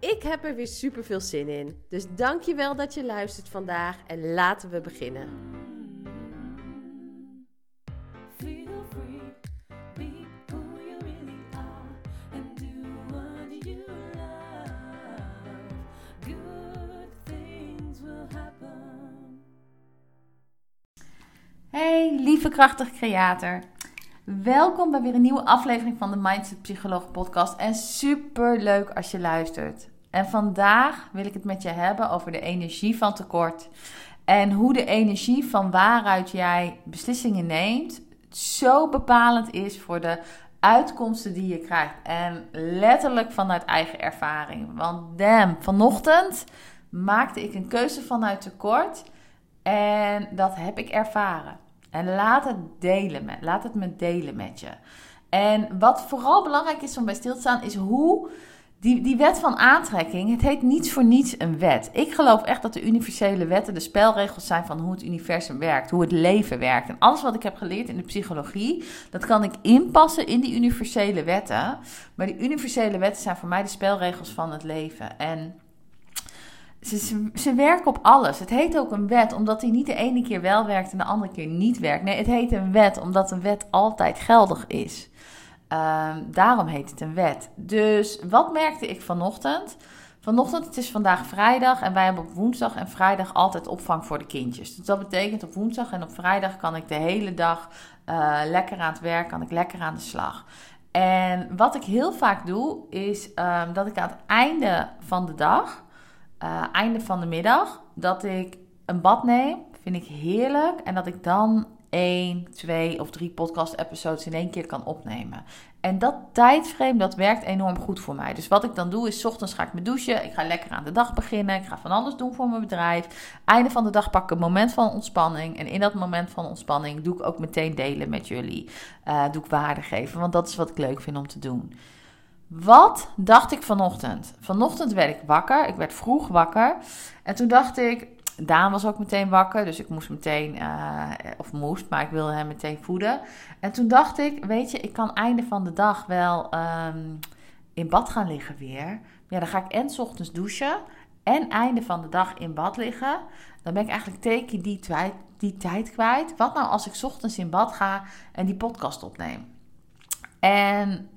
Ik heb er weer super veel zin in. Dus dankjewel dat je luistert vandaag en laten we beginnen. Feel free, be who you really are, and do what you love. Good things will happen. Hey, lieve krachtige creator. Welkom bij weer een nieuwe aflevering van de Mindset Psycholoog podcast. En super leuk als je luistert. En vandaag wil ik het met je hebben over de energie van tekort. En hoe de energie van waaruit jij beslissingen neemt zo bepalend is voor de uitkomsten die je krijgt. En letterlijk vanuit eigen ervaring. Want damn, vanochtend maakte ik een keuze vanuit tekort. En dat heb ik ervaren. En laat het delen met, laat het me delen met je. En wat vooral belangrijk is om bij stil te staan, is hoe die, die wet van aantrekking, het heet niets voor niets een wet. Ik geloof echt dat de universele wetten de spelregels zijn van hoe het universum werkt, hoe het leven werkt. En alles wat ik heb geleerd in de psychologie, dat kan ik inpassen in die universele wetten. Maar die universele wetten zijn voor mij de spelregels van het leven. En ze, ze, werken op alles. Het heet ook een wet, omdat die niet de ene keer wel werkt en de andere keer niet werkt. Nee, het heet een wet, omdat een wet altijd geldig is. Um, daarom heet het een wet. Dus wat merkte ik vanochtend? Vanochtend, het is vandaag vrijdag en wij hebben op woensdag en vrijdag altijd opvang voor de kindjes. Dus dat betekent op woensdag en op vrijdag kan ik de hele dag uh, lekker aan het werk, kan ik lekker aan de slag. En wat ik heel vaak doe, is um, dat ik aan het einde van de dag uh, einde van de middag dat ik een bad neem. Vind ik heerlijk. En dat ik dan één, twee of drie podcast-episodes in één keer kan opnemen. En dat tijdframe, dat werkt enorm goed voor mij. Dus wat ik dan doe is, ochtends ga ik me douchen. Ik ga lekker aan de dag beginnen. Ik ga van alles doen voor mijn bedrijf. Einde van de dag pak ik een moment van ontspanning. En in dat moment van ontspanning doe ik ook meteen delen met jullie. Uh, doe ik waarde geven, want dat is wat ik leuk vind om te doen. Wat dacht ik vanochtend? Vanochtend werd ik wakker. Ik werd vroeg wakker. En toen dacht ik. Daan was ook meteen wakker. Dus ik moest meteen. Uh, of moest, maar ik wilde hem meteen voeden. En toen dacht ik. Weet je, ik kan einde van de dag wel um, in bad gaan liggen weer. Ja, dan ga ik en ochtends douchen. En einde van de dag in bad liggen. Dan ben ik eigenlijk teken die, die tijd kwijt. Wat nou als ik ochtends in bad ga en die podcast opneem? En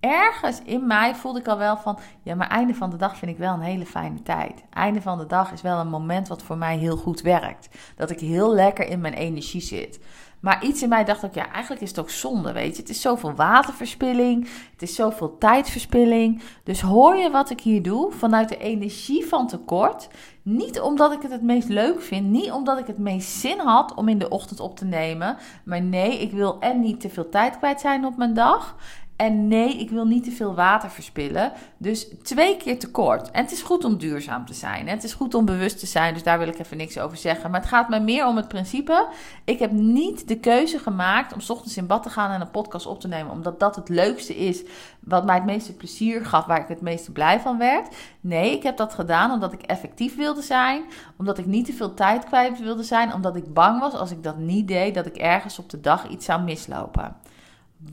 ergens in mij voelde ik al wel van, ja, maar einde van de dag vind ik wel een hele fijne tijd. Einde van de dag is wel een moment wat voor mij heel goed werkt. Dat ik heel lekker in mijn energie zit. Maar iets in mij dacht ook, ja, eigenlijk is het ook zonde, weet je. Het is zoveel waterverspilling, het is zoveel tijdverspilling. Dus hoor je wat ik hier doe? Vanuit de energie van tekort. Niet omdat ik het het meest leuk vind, niet omdat ik het meest zin had om in de ochtend op te nemen. Maar nee, ik wil en niet te veel tijd kwijt zijn op mijn dag. En nee, ik wil niet te veel water verspillen. Dus twee keer tekort. En het is goed om duurzaam te zijn. Het is goed om bewust te zijn. Dus daar wil ik even niks over zeggen. Maar het gaat mij meer om het principe. Ik heb niet de keuze gemaakt om ochtends in bad te gaan en een podcast op te nemen. Omdat dat het leukste is. Wat mij het meeste plezier gaf. Waar ik het meeste blij van werd. Nee, ik heb dat gedaan omdat ik effectief wilde zijn. Omdat ik niet te veel tijd kwijt wilde zijn. Omdat ik bang was als ik dat niet deed. Dat ik ergens op de dag iets zou mislopen.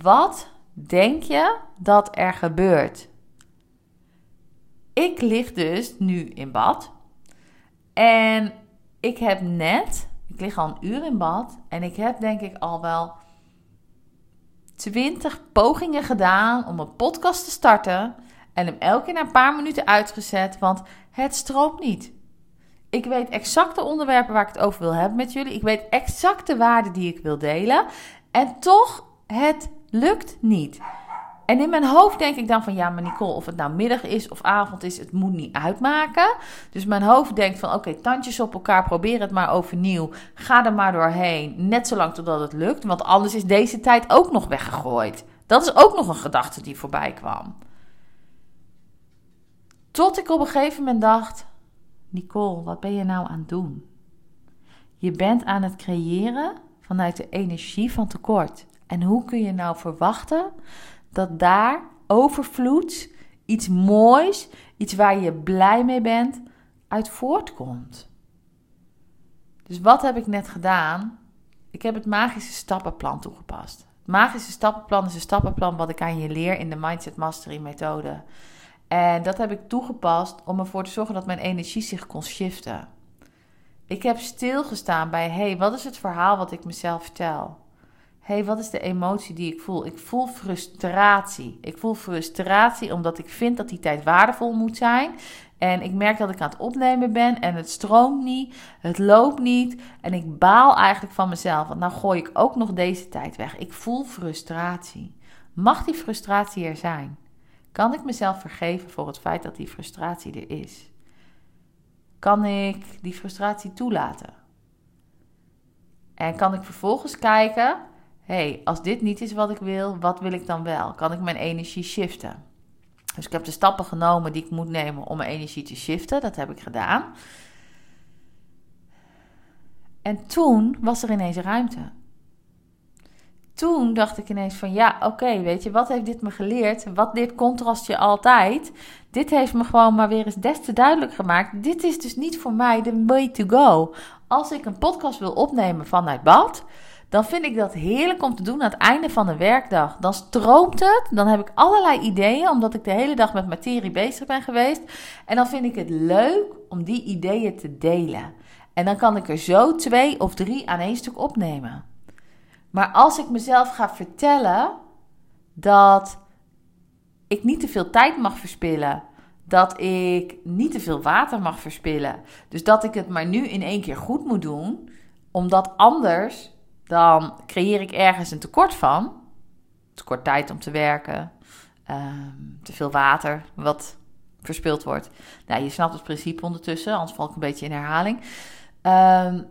Wat denk je dat er gebeurt? Ik lig dus nu in bad. En ik heb net, ik lig al een uur in bad. En ik heb denk ik al wel 20 pogingen gedaan om een podcast te starten. En hem elke keer na een paar minuten uitgezet, want het stroomt niet. Ik weet exact de onderwerpen waar ik het over wil hebben met jullie. Ik weet exact de waarden die ik wil delen. En toch, het lukt niet. En in mijn hoofd denk ik dan van ja, maar Nicole, of het nou middag is of avond is, het moet niet uitmaken. Dus mijn hoofd denkt van oké, tandjes op elkaar, probeer het maar overnieuw. Ga er maar doorheen, net zolang totdat het lukt. Want anders is deze tijd ook nog weggegooid. Dat is ook nog een gedachte die voorbij kwam. Tot ik op een gegeven moment dacht: Nicole, wat ben je nou aan het doen? Je bent aan het creëren vanuit de energie van tekort. En hoe kun je nou verwachten dat daar overvloed, iets moois, iets waar je blij mee bent, uit voortkomt? Dus wat heb ik net gedaan? Ik heb het magische stappenplan toegepast. Het magische stappenplan is een stappenplan wat ik aan je leer in de Mindset Mastery methode. En dat heb ik toegepast om ervoor te zorgen dat mijn energie zich kon shiften. Ik heb stilgestaan bij: hé, hey, wat is het verhaal wat ik mezelf vertel? Hé, wat is de emotie die ik voel? Ik voel frustratie. Ik voel frustratie omdat ik vind dat die tijd waardevol moet zijn. En ik merk dat ik aan het opnemen ben en het stroomt niet, het loopt niet. En ik baal eigenlijk van mezelf, want nou gooi ik ook nog deze tijd weg. Ik voel frustratie. Mag die frustratie er zijn? Kan ik mezelf vergeven voor het feit dat die frustratie er is? Kan ik die frustratie toelaten? En kan ik vervolgens kijken, hey, als dit niet is wat ik wil, wat wil ik dan wel? Kan ik mijn energie shiften? Dus ik heb de stappen genomen die ik moet nemen om mijn energie te shiften. Dat heb ik gedaan. En toen was er ineens ruimte. Toen dacht ik ineens van ja, oké, weet je, wat heeft dit me geleerd? Wat leert contrast je altijd? Dit heeft me gewoon maar weer eens des te duidelijk gemaakt. Dit is dus niet voor mij de way to go. Als ik een podcast wil opnemen vanuit bad, dan vind ik dat heerlijk om te doen aan het einde van de werkdag. Dan stroomt het, dan heb ik allerlei ideeën, omdat ik de hele dag met materie bezig ben geweest. En dan vind ik het leuk om die ideeën te delen. En dan kan ik er zo twee of drie aan één stuk opnemen. Maar als ik mezelf ga vertellen dat ik niet te veel tijd mag verspillen, dat ik niet te veel water mag verspillen, dus dat ik het maar nu in één keer goed moet doen, omdat anders dan creëer ik ergens een tekort van. Tekort tijd om te werken, um, te veel water wat verspild wordt. Nou, je snapt het principe ondertussen, anders val ik een beetje in herhaling. Um,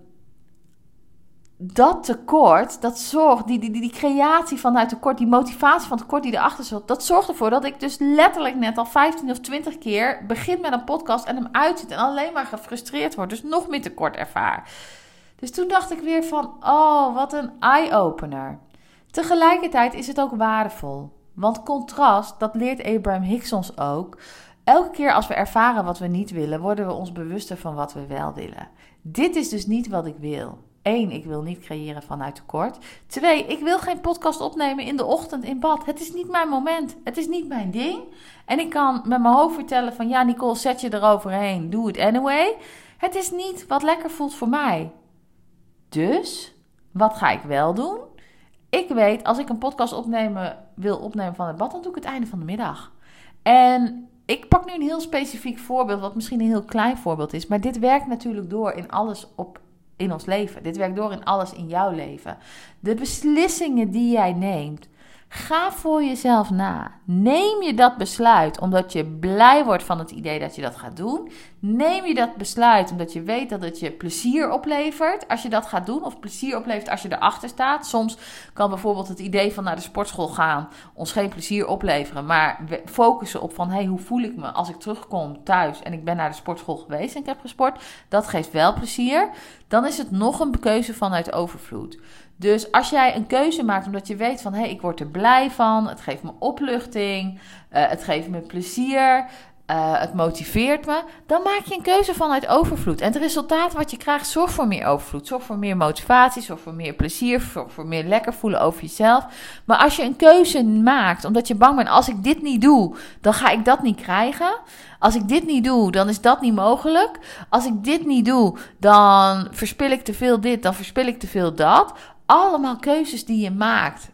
dat tekort, dat zorgt, die, die, die, die creatie vanuit tekort, die motivatie van tekort die erachter zit, dat zorgt ervoor dat ik dus letterlijk net al 15 of 20 keer begin met een podcast en hem uitzet en alleen maar gefrustreerd word. Dus nog meer tekort ervaar. Dus toen dacht ik weer van, oh, wat een eye-opener. Tegelijkertijd is het ook waardevol. Want contrast, dat leert Abraham Hicks ons ook. Elke keer als we ervaren wat we niet willen, worden we ons bewuster van wat we wel willen. Dit is dus niet wat ik wil. Eén, ik wil niet creëren vanuit tekort. Twee, ik wil geen podcast opnemen in de ochtend in bad. Het is niet mijn moment. Het is niet mijn ding. En ik kan met mijn hoofd vertellen van ja, Nicole, zet je eroverheen. Doe het anyway. Het is niet wat lekker voelt voor mij. Dus, wat ga ik wel doen? Ik weet, als ik een podcast opnemen, wil opnemen van het bad, dan doe ik het einde van de middag. En ik pak nu een heel specifiek voorbeeld, wat misschien een heel klein voorbeeld is. Maar dit werkt natuurlijk door in alles op in ons leven. Dit werkt door in alles in jouw leven. De beslissingen die jij neemt. Ga voor jezelf na. Neem je dat besluit omdat je blij wordt van het idee dat je dat gaat doen. Neem je dat besluit omdat je weet dat het je plezier oplevert als je dat gaat doen. Of plezier oplevert als je erachter staat. Soms kan bijvoorbeeld het idee van naar de sportschool gaan ons geen plezier opleveren. Maar focussen op van hey, hoe voel ik me als ik terugkom thuis en ik ben naar de sportschool geweest en ik heb gesport. Dat geeft wel plezier. Dan is het nog een keuze vanuit overvloed. Dus als jij een keuze maakt omdat je weet van hé, hey, ik word er blij van, het geeft me opluchting, uh, het geeft me plezier, uh, het motiveert me, dan maak je een keuze vanuit overvloed. En het resultaat wat je krijgt, zorgt voor meer overvloed, zorgt voor meer motivatie, zorgt voor meer plezier, voor meer lekker voelen over jezelf. Maar als je een keuze maakt omdat je bang bent, als ik dit niet doe, dan ga ik dat niet krijgen. Als ik dit niet doe, dan is dat niet mogelijk. Als ik dit niet doe, dan verspil ik te veel dit, dan verspil ik te veel dat allemaal keuzes die je maakt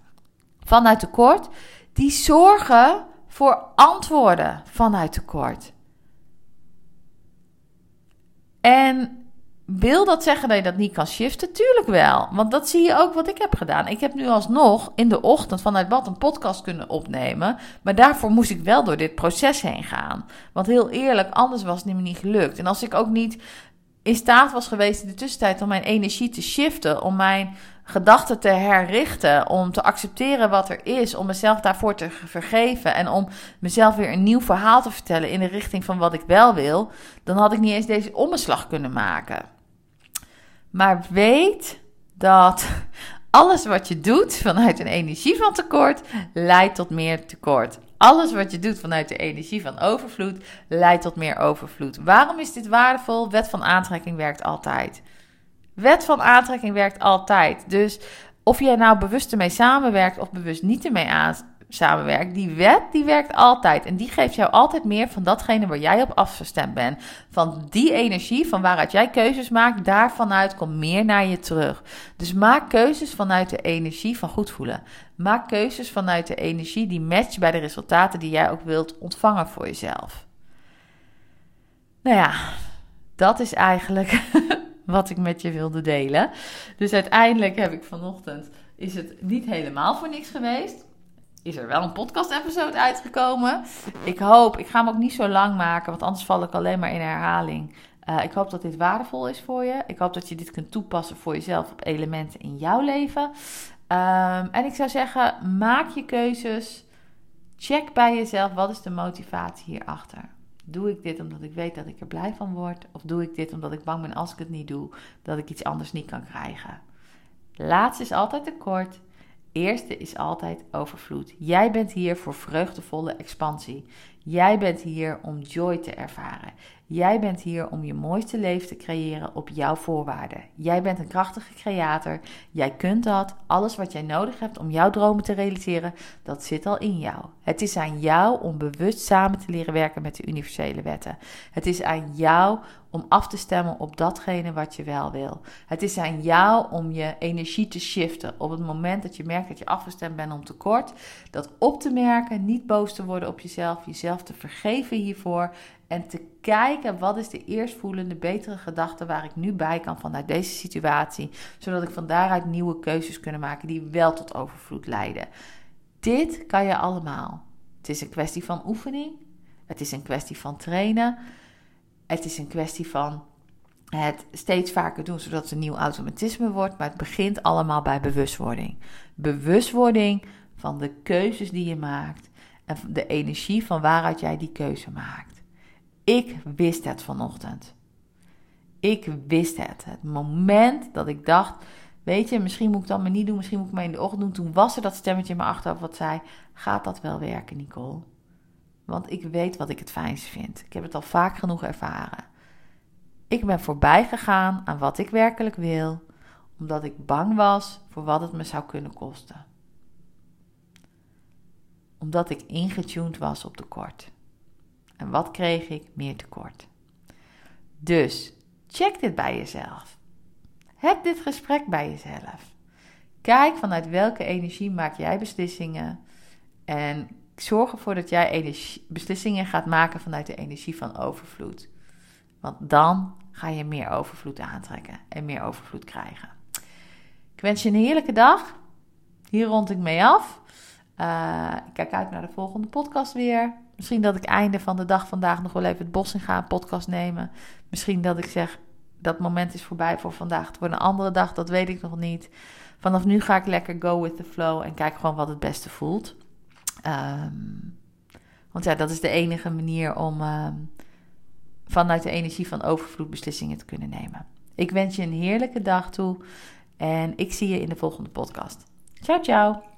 vanuit tekort, die zorgen voor antwoorden vanuit tekort. En wil dat zeggen dat je dat niet kan shiften? Tuurlijk wel. Want dat zie je ook wat ik heb gedaan. Ik heb nu alsnog in de ochtend vanuit bad een podcast kunnen opnemen. Maar daarvoor moest ik wel door dit proces heen gaan. Want heel eerlijk, anders was het me niet gelukt. En als ik ook niet in staat was geweest in de tussentijd om mijn energie te shiften, om mijn gedachten te herrichten, om te accepteren wat er is, om mezelf daarvoor te vergeven en om mezelf weer een nieuw verhaal te vertellen in de richting van wat ik wel wil, dan had ik niet eens deze omslag kunnen maken. Maar weet dat alles wat je doet vanuit een energie van tekort leidt tot meer tekort. Alles wat je doet vanuit de energie van overvloed leidt tot meer overvloed. Waarom is dit waardevol? Wet van aantrekking werkt altijd. Wet van aantrekking werkt altijd. Dus of jij nou bewust ermee samenwerkt of bewust niet ermee samenwerkt, die wet die werkt altijd. En die geeft jou altijd meer van datgene waar jij op afgestemd bent. Van die energie, van waaruit jij keuzes maakt, daarvanuit komt meer naar je terug. Dus maak keuzes vanuit de energie van goed voelen. Maak keuzes vanuit de energie die matcht bij de resultaten die jij ook wilt ontvangen voor jezelf. Nou ja, dat is eigenlijk wat ik met je wilde delen. Dus uiteindelijk heb ik vanochtend, is het niet helemaal voor niks geweest. Is er wel een podcast-episode uitgekomen. Ik hoop, ik ga hem ook niet zo lang maken, want anders val ik alleen maar in herhaling. Uh, ik hoop dat dit waardevol is voor je. Ik hoop dat je dit kunt toepassen voor jezelf op elementen in jouw leven. Um, en ik zou zeggen, maak je keuzes. Check bij jezelf, wat is de motivatie hierachter? Doe ik dit omdat ik weet dat ik er blij van word? Of doe ik dit omdat ik bang ben als ik het niet doe, dat ik iets anders niet kan krijgen? Laatste is altijd tekort. Eerste is altijd overvloed. Jij bent hier voor vreugdevolle expansie. Jij bent hier om joy te ervaren. Jij bent hier om je mooiste leven te creëren op jouw voorwaarden. Jij bent een krachtige creator. Jij kunt dat. Alles wat jij nodig hebt om jouw dromen te realiseren, dat zit al in jou. Het is aan jou om bewust samen te leren werken met de universele wetten. Het is aan jou om af te stemmen op datgene wat je wel wil. Het is aan jou om je energie te shiften op het moment dat je merkt dat je afgestemd bent om tekort. Dat op te merken, niet boos te worden op jezelf, jezelf te vergeven hiervoor en te kijken wat is de eerstvoelende betere gedachte waar ik nu bij kan vanuit deze situatie, zodat ik van daaruit nieuwe keuzes kunnen maken die wel tot overvloed leiden. Dit kan je allemaal. Het is een kwestie van oefening. Het is een kwestie van trainen. Het is een kwestie van het steeds vaker doen, zodat het een nieuw automatisme wordt. Maar het begint allemaal bij bewustwording. Bewustwording van de keuzes die je maakt en de energie van waaruit jij die keuze maakt. Ik wist het vanochtend. Ik wist het. Het moment dat ik dacht, weet je, misschien moet ik dat maar niet doen, misschien moet ik maar in de ochtend doen. Toen was er dat stemmetje in mijn achterhoofd wat zei, gaat dat wel werken, Nicole? Want ik weet wat ik het fijnst vind. Ik heb het al vaak genoeg ervaren. Ik ben voorbij gegaan aan wat ik werkelijk wil, omdat ik bang was voor wat het me zou kunnen kosten. Omdat ik ingetuned was op tekort. En wat kreeg ik? Meer tekort. Dus check dit bij jezelf. Heb dit gesprek bij jezelf. Kijk vanuit welke energie maak jij beslissingen. En zorg ervoor dat jij beslissingen gaat maken vanuit de energie van overvloed. Want dan ga je meer overvloed aantrekken en meer overvloed krijgen. Ik wens je een heerlijke dag. Hier rond ik mee af. Uh, ik kijk uit naar de volgende podcast weer. Misschien dat ik einde van de dag vandaag nog wel even het bos in ga, een podcast nemen. Misschien dat ik zeg, dat moment is voorbij voor vandaag. Het wordt een andere dag, dat weet ik nog niet. Vanaf nu ga ik lekker go with the flow en kijk gewoon wat het beste voelt. Um, want ja, dat is de enige manier om um, vanuit de energie van overvloed beslissingen te kunnen nemen. Ik wens je een heerlijke dag toe en ik zie je in de volgende podcast. Ciao, ciao.